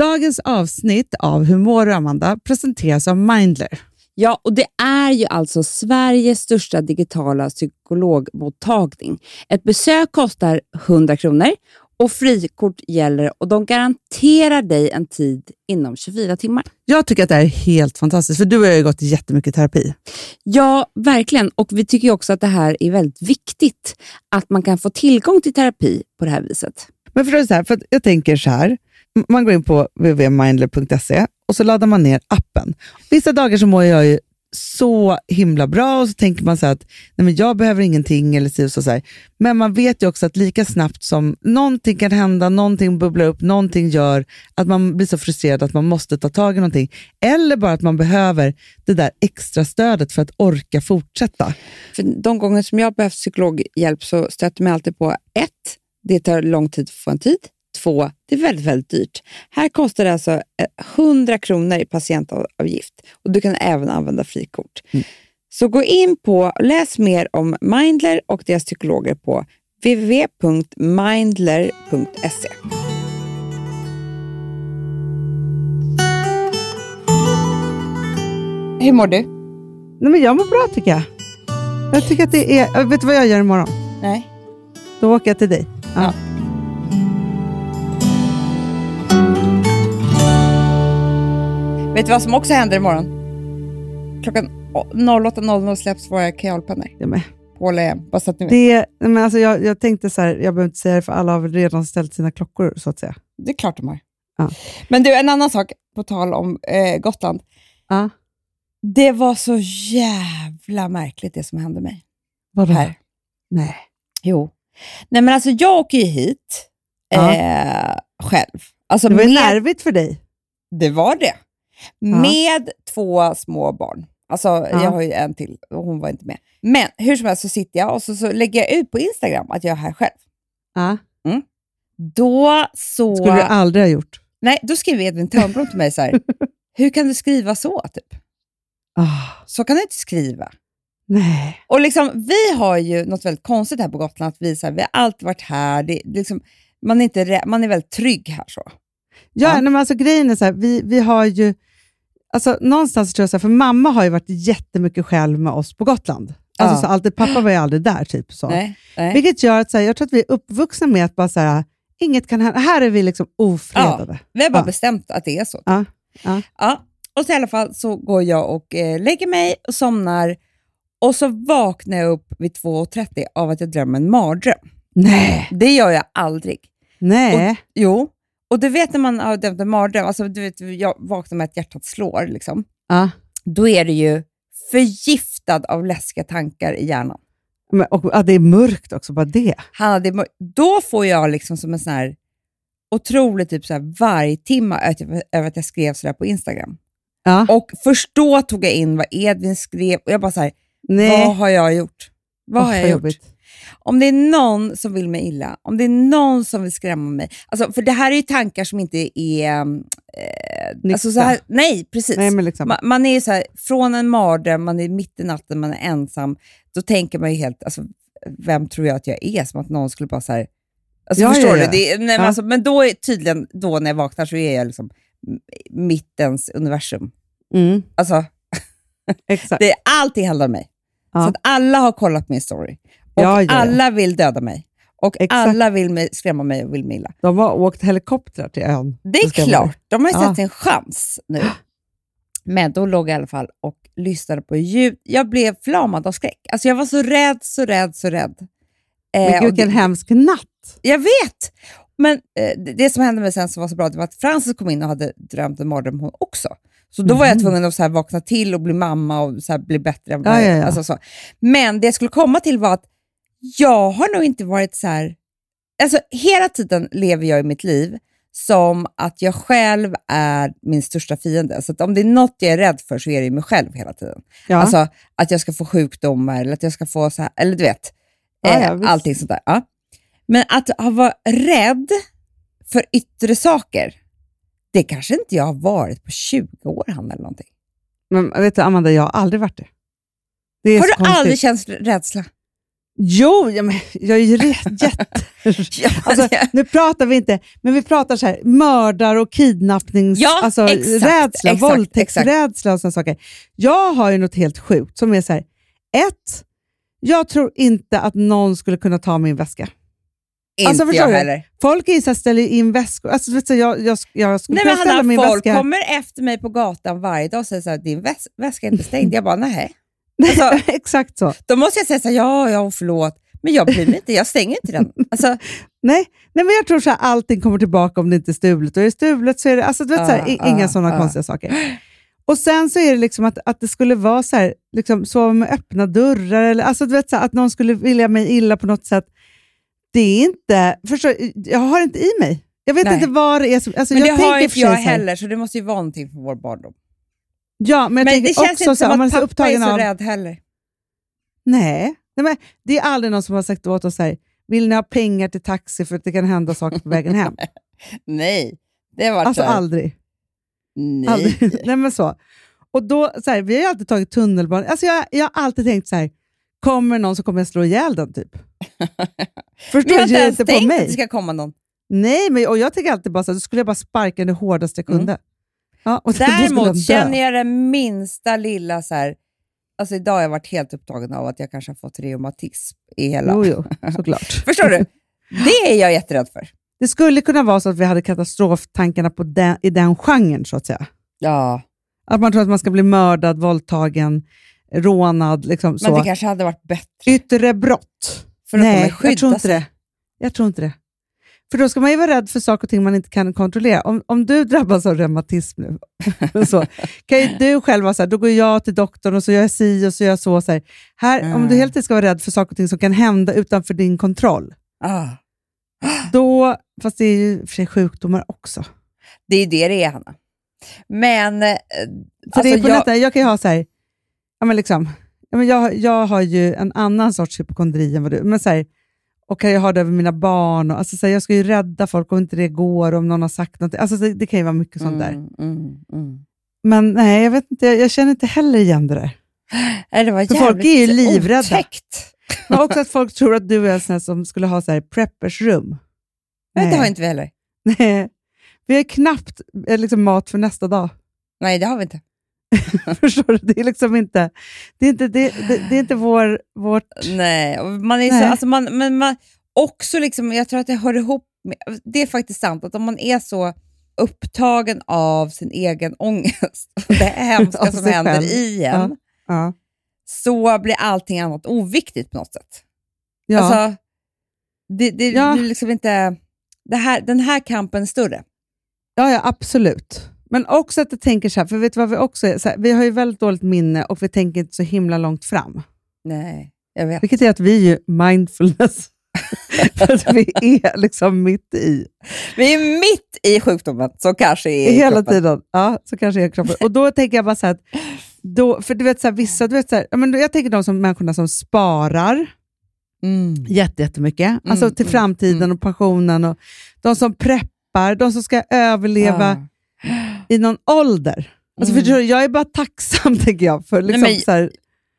Dagens avsnitt av mår du, Amanda presenteras av Mindler. Ja, och det är ju alltså Sveriges största digitala psykologmottagning. Ett besök kostar 100 kronor och frikort gäller och de garanterar dig en tid inom 24 timmar. Jag tycker att det här är helt fantastiskt, för du har ju gått jättemycket terapi. Ja, verkligen. Och vi tycker också att det här är väldigt viktigt, att man kan få tillgång till terapi på det här viset. Men förstår du, så här, för jag tänker så här, man går in på www.mindler.se och så laddar man ner appen. Vissa dagar så mår jag ju så himla bra och så tänker man så att nej men jag behöver ingenting. eller så, så, så här. Men man vet ju också att lika snabbt som någonting kan hända, någonting bubblar upp, någonting gör att man blir så frustrerad att man måste ta tag i någonting. Eller bara att man behöver det där extra stödet för att orka fortsätta. För de gånger som jag behövt psykologhjälp så stöter mig alltid på ett, det tar lång tid att få en tid. Två, det är väldigt, väldigt dyrt. Här kostar det alltså 100 kronor i patientavgift och du kan även använda frikort. Mm. Så gå in på, läs mer om Mindler och deras psykologer på www.mindler.se. Hur mår du? Nej, men jag mår bra tycker jag. Jag tycker att det är... Vet du vad jag gör imorgon? Nej. Då åker jag till dig. Ja. ja. Vet du vad som också händer imorgon? Klockan 08.00 släpps våra kajalpennor. På LM, bara så att ni vet. Det, men alltså jag, jag tänkte så här, jag behöver inte säga det för alla har redan ställt sina klockor så att säga. Det är klart de har. Ja. Men du, en annan sak på tal om eh, Gotland. Ja. Det var så jävla märkligt det som hände mig. Vadå? Här. Nej. Jo. Nej men alltså jag åker ju hit ja. eh, själv. Alltså, det var med... nervigt för dig. Det var det. Med två små barn. Alltså, ja. Jag har ju en till och hon var inte med. Men hur som helst så sitter jag och så, så lägger jag ut på Instagram att jag är här själv. Ja. Mm. Då så... skulle du aldrig ha gjort. Nej, då skriver Edvin Törnblom till mig så här, hur kan du skriva så? Typ? Oh. Så kan du inte skriva. Nej. Och liksom, Vi har ju något väldigt konstigt här på Gotland. Att vi, så här, vi har alltid varit här. Det, det liksom, man, är inte, man är väldigt trygg här. så. Ja, ja. Men alltså, grejen är så här, vi, vi har ju Alltså, någonstans tror jag, så här, för mamma har ju varit jättemycket själv med oss på Gotland. Alltså, ja. så alltid, pappa var ju aldrig där. Typ, så. Nej, nej. Vilket gör att så här, jag tror att vi är uppvuxna med att bara så här, inget kan hända. Här är vi liksom ofredade. Ja, vi har bara ja. bestämt att det är så. Ja, ja. Och så i alla fall så går jag och eh, lägger mig och somnar och så vaknar jag upp vid 2.30 av att jag drömmer en mardröm. Nej. Det gör jag aldrig. Nej. Och, jo, och du vet när man har dömt en mardröm, alltså, du vet, jag vaknar med att hjärtat slår, liksom. Ja. då är det ju förgiftad av läskiga tankar i hjärnan. Men, och ja, det är mörkt också, bara det. Hanna, det är då får jag liksom som en sån här otrolig typ så här vargtimma över att jag skrev sådär på Instagram. Ja. Och först då tog jag in vad Edvin skrev och jag bara så här, vad har jag gjort? Vad oh, har jag gjort? Jobbigt. Om det är någon som vill mig illa, om det är någon som vill skrämma mig. Alltså, för det här är ju tankar som inte är... Eh, alltså så här, nej, precis. Nej, liksom. man, man, är så här, från en mardröm, man är mitt i natten, man är ensam. Då tänker man ju helt, alltså, vem tror jag att jag är? Som att någon skulle bara så här, Alltså, ja, förstår ja, du? Det, nej, men, alltså, men då är tydligen, då när jag vaknar så är jag liksom mittens universum. Mm. Alltså, Exakt. det, allting handlar om mig. Så att alla har kollat min story. Och ja, ja. alla vill döda mig. Och Exakt. alla vill mig, skrämma mig och vill mig illa. De har åkt helikopter till ön. Det är klart. De har ju sett sin chans nu. Men då låg jag i alla fall och lyssnade på ljud. Jag blev förlamad av skräck. Alltså jag var så rädd, så rädd, så rädd. Men eh, vilken det, hemsk natt. Jag vet! Men eh, det som hände mig sen som var så bra, det var att Frances kom in och hade drömt en mardröm hon också. Så då var jag mhm. tvungen att så vakna till och bli mamma och så bli bättre. Ja, ja, ja. Alltså så. Men det jag skulle komma till var att jag har nog inte varit så här... Alltså, hela tiden lever jag i mitt liv som att jag själv är min största fiende. Så om det är något jag är rädd för så är det mig själv hela tiden. Ja. Alltså att jag ska få sjukdomar eller att jag ska få så här, eller du vet, ja, ja, eh, allting sånt där. Ja. Men att vara rädd för yttre saker, det kanske inte jag har varit på 20 år, Hanna, eller någonting. Men vet du, Amanda, jag har aldrig varit det. det har du konstigt. aldrig känt rädsla? Jo, ja, men jag är ju rätt jätte... Alltså, nu pratar vi inte, men vi pratar så här, mördar och kidnappnings... Ja, alltså, exakt, rädsla, exakt, våldtäktsrädsla och sådana saker. Jag har ju något helt sjukt som är så här, ett, jag tror inte att någon skulle kunna ta min väska. inte alltså, förstår jag du? heller. Folk är så här, ställer in väskor. Alltså, vet du, jag, jag, jag skulle Nej, kunna ställa Hanna, min folk väska... kommer efter mig på gatan varje dag och säger så här, din väs väska är inte stängd. Jag bara, nej. Alltså, Exakt så. då måste jag säga så här, ja, ja, förlåt. Men jag bryr mig inte, jag stänger inte den. Alltså, Nej, nej, men jag tror så här, allting kommer tillbaka om det inte är stulet. Och är det stulet så är det alltså, du vet, så här, Ah, i- ah, inga sådana ah. konstiga saker. Och sen så är det liksom att, att det skulle vara så här, liksom, sova med öppna dörrar, eller alltså, du vet, så här, att någon skulle vilja mig illa på något sätt. Det är inte, förstår, jag har inte i mig. Jag vet Nej. inte vad det är som... Alltså, men jag det har inte jag heller, så det måste ju vara någonting från vår barndom. Ja, men, jag Men det känns också inte så som att pappa är upptagen så av... rädd heller. Nej, nej men det är aldrig någon som har sagt åt oss så här, vill ni ha pengar till taxi för att det kan hända saker på vägen hem? Nej, det var Alltså aldrig. nej. aldrig. nej men så. Och då, så här, vi har ju alltid tagit tunnelbanan. Alltså jag, jag har alltid tänkt så här, kommer någon så kommer jag slå ihjäl den typ. Förstår har du? inte Ge ens inte på tänkt att det ska komma någon. Nej, men, och jag tänker alltid bara så här, då skulle jag bara sparka den hårdaste jag kunde. Ja, och. Däremot känner jag det minsta lilla så här, alltså idag har jag varit helt upptagen av att jag kanske har fått reumatism i hela... Jo, jo, såklart. Förstår du? Det är jag jätterädd för. Det skulle kunna vara så att vi hade katastroftankarna på den, i den genren, så att säga. Ja, Att man tror att man ska bli mördad, våldtagen, rånad. Liksom, men så. det kanske hade varit bättre. Yttre brott. För kommer Nej, jag tror inte det. Jag tror inte det. För då ska man ju vara rädd för saker och ting man inte kan kontrollera. Om, om du drabbas av reumatism nu, så, kan ju du själv vara så här, då går jag till doktorn och så gör jag si och så gör jag så. så här. Här, Om du Mm. hela tiden ska vara rädd för saker och ting som kan hända utanför din kontroll, Ah, då, fast det är ju för sig sjukdomar också. det är det det är, Hanna. Men... eh, Så det är alltså, på jag, nätet, jag kan ju ha så här, ja, men liksom, ja, men jag, jag har ju en annan sorts hypokondri än vad du men så här, och kan jag ha det över mina barn. Och, alltså, så här, jag ska ju rädda folk om inte det går, om någon har sagt något. Alltså, det, det kan ju vara mycket sånt där. Mm, mm, mm. Men nej, jag, vet inte, jag, jag känner inte heller igen det där. Nej, det var För folk är ju livrädda. otäckt. Men också att folk tror att du är en sån här som skulle ha så här preppers rum. Nej. Det har inte vi heller. Nej. Vi har knappt eh, liksom, mat för nästa dag. Nej, det har vi inte. Förstår du? Det är liksom inte, det är inte, det, det, det är inte vår, vårt... Nej, man är så, Nej. alltså man, men man också liksom, jag tror att det hör ihop med, det är faktiskt sant att om man är så upptagen av sin egen ångest det hemska som händer själv. i en, Ja. så blir allting annat oviktigt på något sätt. Ja. Alltså, det, det Ja. blir liksom inte, det här, den här kampen är större. Ja, ja, absolut. Men också att jag tänker så här, för vet du vad vi också är? Så här, vi har ju väldigt dåligt minne och vi tänker inte så himla långt fram. Nej, jag vet. Vilket är att vi är ju mindfulness. för att vi är liksom mitt i. Vi är mitt i sjukdomen som kanske är Hela kroppen. tiden. Ja, så kanske är kroppen. Och då tänker jag bara så här, att då, för du vet så här, vissa, du vet så här, men jag tänker de som människorna som sparar Mm. jätte, jättemycket, alltså till mm, framtiden mm. och pensionen. Och de som preppar, de som ska överleva Ja. I någon ålder. Alltså, Mm. förstår jag är bara tacksam, tänker jag, för liksom, men- så här,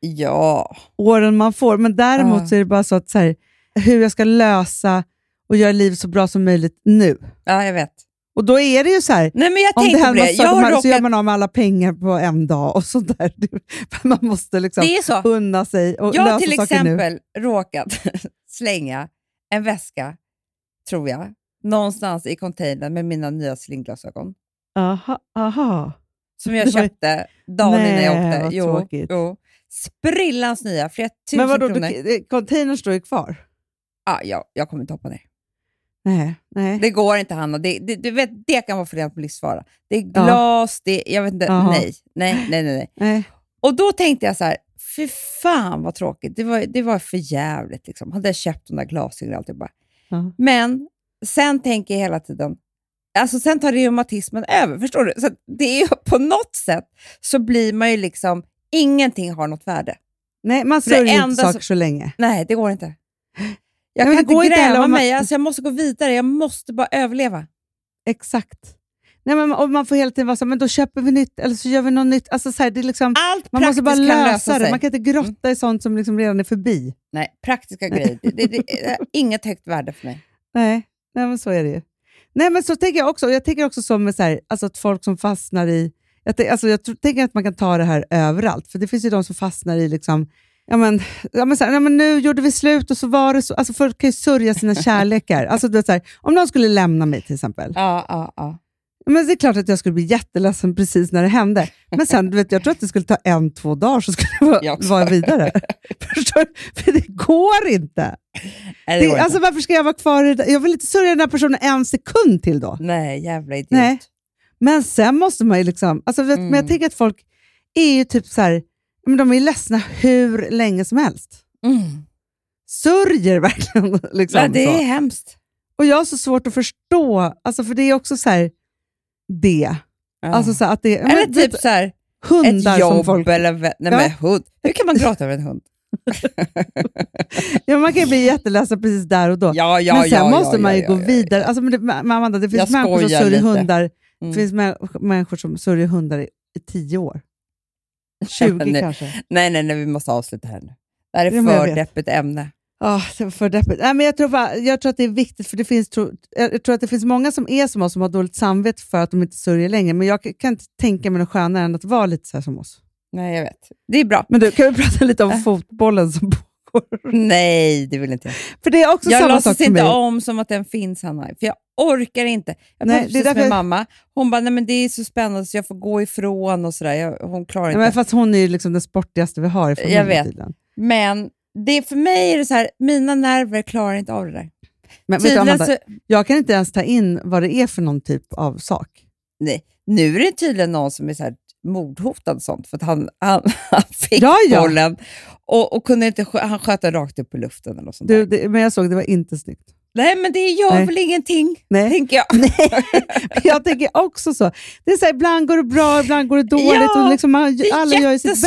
ja. åren man får. Men däremot Ja. så är det bara så att så här, hur jag ska lösa och göra livet så bra som möjligt nu. ja, jag vet. Och då är det ju så här, Nej, men jag om det händer massa Jag har man, så gör råkat, man av med alla pengar på en dag och sånt där. Man måste liksom det är så. unna sig och Jag har lösa till saker nu. exempel råkat slänga en väska, tror jag, någonstans i containern med mina nya slingglasögon. Aha, aha. Som jag köpte dagen innan jag Nej, åkte. vad Jo, tråkigt. jo. Sprillans nya, flera tusen Men vadå, kronor. du, containern står ju kvar? Ah, ja, jag kommer inte hoppa ner. Nej. nej. Det går inte, Hanna. Det, det, du vet, det kan vara förenat med livsfara. Det är Ja. glas, det jag vet inte. Nej, nej, nej, nej, nej. nej. Och då tänkte jag så här, fy fan vad tråkigt. Det var, det var för jävligt. Liksom. Hade jag köpt de där glasögonen och alltihopa. Ja. Men sen tänker jag hela tiden, alltså sen tar reumatismen över. Förstår du? Så det är på något sätt så blir man ju liksom, ingenting har något värde. nej, man sörjer inte saker som- så länge. Nej, det går inte. Jag Nej, kan inte inte gräva man- mig, alltså jag måste gå vidare. Jag måste bara överleva. Exakt. Nej, men, och man får hela tiden vara så men då köper vi nytt eller så gör vi något nytt. Alltså, så här, det är liksom, Allt man måste bara lösa, lösa det. Man kan inte grotta i sånt som liksom redan är förbi. Nej, praktiska grejer. Det, det, det är inget högt värde för mig. Nej, nej men så är det ju. Nej, men så tänker jag också. Jag tänker också som så här, alltså att folk som fastnar i... Jag, tänk, alltså jag tänker att man kan ta det här överallt. För det finns ju de som fastnar i liksom... Ja, men, ja, men så här, ja, men nu gjorde vi slut och så var det så. Alltså folk kan ju sörja sina kärlekar. Alltså, du vet, så här, om någon skulle lämna mig till exempel. Ja, ja, ja. Men det är klart att jag skulle bli jätteledsen precis när det hände. Men sen, du vet, jag tror att det skulle ta en, två dagar så skulle det Jag vara, vara vidare. Förstår? För det går inte. Nej, det alltså, varför ska jag vara kvar i det? Jag vill inte sörja den här personen en sekund till då. Nej, jävla idiot. Nej. Men sen måste man ju liksom... Alltså, vet, Men jag Mm. tänker att folk är ju typ så här, men de är ju ledsna hur länge som helst. Mm. Sörjer verkligen. Liksom, Ja, det så. är hemskt. Och jag har så svårt att förstå, alltså, för det är också så här, det. Ja. Alltså, så att det eller men, typ så här, hundar ett som jobb folk... eller... Nej, Ja. men hund. Hur kan man gråta över en hund? Ja, man kan ju bli jätteledsen precis där och då. Ja, ja, men sen ja, måste man ju gå vidare. Alltså, men det, men Amanda, det finns människor som sörjer hundar. Mm. finns mä- människor som sörjer hundar i, i tio år. 20 Nej. kanske. Nej, nej, nej, vi måste avsluta här nu. Det här är för deppigt ämne. Var för deppigt. Nej, men jag, tror, jag tror att det är viktigt, för det finns, jag tror att det finns många som är som oss, som har dåligt samvete för att de inte sörjer längre. Men jag kan inte tänka mig något skönare än att vara lite så som oss. Nej, jag vet. Det är bra. Men du, kan vi prata lite om Äh. fotbollen som pågår? Nej, det vill inte jag. För det är också Jag samma sak för inte mig. om som att den finns, Hanna. För jag orkar inte. Jag Nej, pratade det är precis därför med jag- mamma. Hon bara, nej men det är så spännande så jag får gå ifrån och sådär. Jag, hon klarar Nej, inte. men fast hon är ju liksom den sportigaste vi har i familjen. Jag vet. Men det, för mig är det så här, mina nerver klarar inte av det där. Men vet du, Amanda, så, jag kan inte ens ta in vad det är för någon typ av sak. nej, nu är det tydligen någon som är så här mordhotad och sånt, för att han, han, han fick Ja, ja. bollen och, och kunde inte, han sköt den rakt upp i luften. Eller något sånt Du, det, men jag såg, det var inte snyggt. Nej, men det gör Nej. väl ingenting, Nej. tänker jag. Jag tänker också så. Det är så här, ibland går det bra, ibland går det dåligt. Ja, och liksom man, Det är alla gör sitt att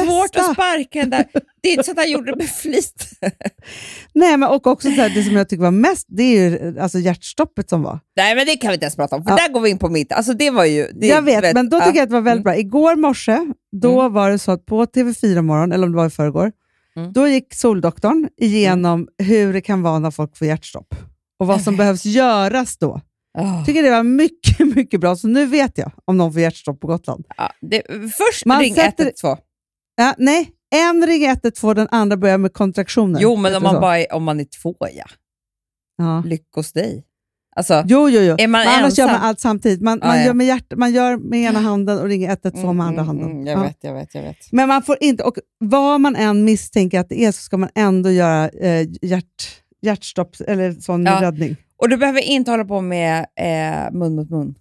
sparka den där. Det är inte så att han gjorde det med flit. Nej, men och också så här, det som jag tycker var mest, det är ju alltså hjärtstoppet som var. Nej, men det kan vi inte ens prata om, för Ja. där går vi in på mitt. Alltså det var ju... Det, jag vet, men då ja. tycker jag att det var väldigt Mm. bra. Igår morse, då var det så att på TV4 morgon, eller om det var i förrgår, Mm. då gick Soldoktorn igenom hur det kan vara när folk får hjärtstopp. Och vad som Okej. behövs göras då. Ah. Jag tycker det var mycket, mycket bra. Så nu vet jag om någon får hjärtstopp på Gotland. Ja, det, först Man ring sätter- 112. Ja, nej, en ringer 112, den andra börjar med kontraktioner. Jo, men om man, så? bara är, om man är två, ja. Ja. Lyckos dig. Alltså, Jo, jo, jo. Är man annars gör man allt samtidigt. Man, Ja, man, ja. gör med hjärt, man gör med ena handen och ringer 112 med mm, andra mm, handen. mm, jag Ja. vet, jag vet, jag vet. Men man får inte, och vad man än misstänker att det är så ska man ändå göra eh, hjärt, hjärtstopp eller sån Ja. räddning. Och du behöver inte hålla på med eh, mun mot mun.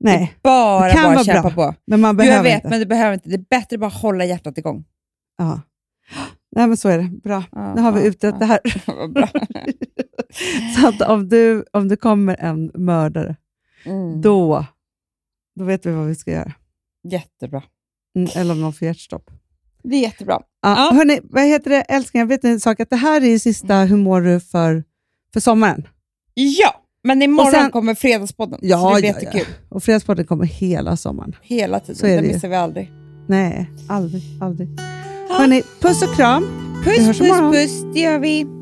Nej, Bara, Det kan bara vara kämpa bra. på. men man Jo, jag behöver vet, inte. men det behöver inte. Det är bättre bara hålla hjärtat igång. Ja. Nej, men så är det. Bra. Ja, Nu har vi ja, utrett ja. det här. Bra. så att om, du, om det kommer en mördare, Mm. då, då vet vi vad vi ska göra. Jättebra. Mm, eller om någon får hjärtstopp. Det är jättebra. Ja, Ja. Hörni, vad heter det, älsklingar? Vet ni en sak? Att det här är ju sista Hur mår du för, för sommaren. Ja, men imorgon Och sen- kommer Fredagspodden. Ja, så det blir ja, ja. jättekul. Och Fredagspodden kommer hela sommaren. Hela tiden. Så är det det missar vi aldrig. Nej, aldrig. aldrig. Ja. Hörni, puss och kram. Puss, puss, imorgon. puss. Det gör vi.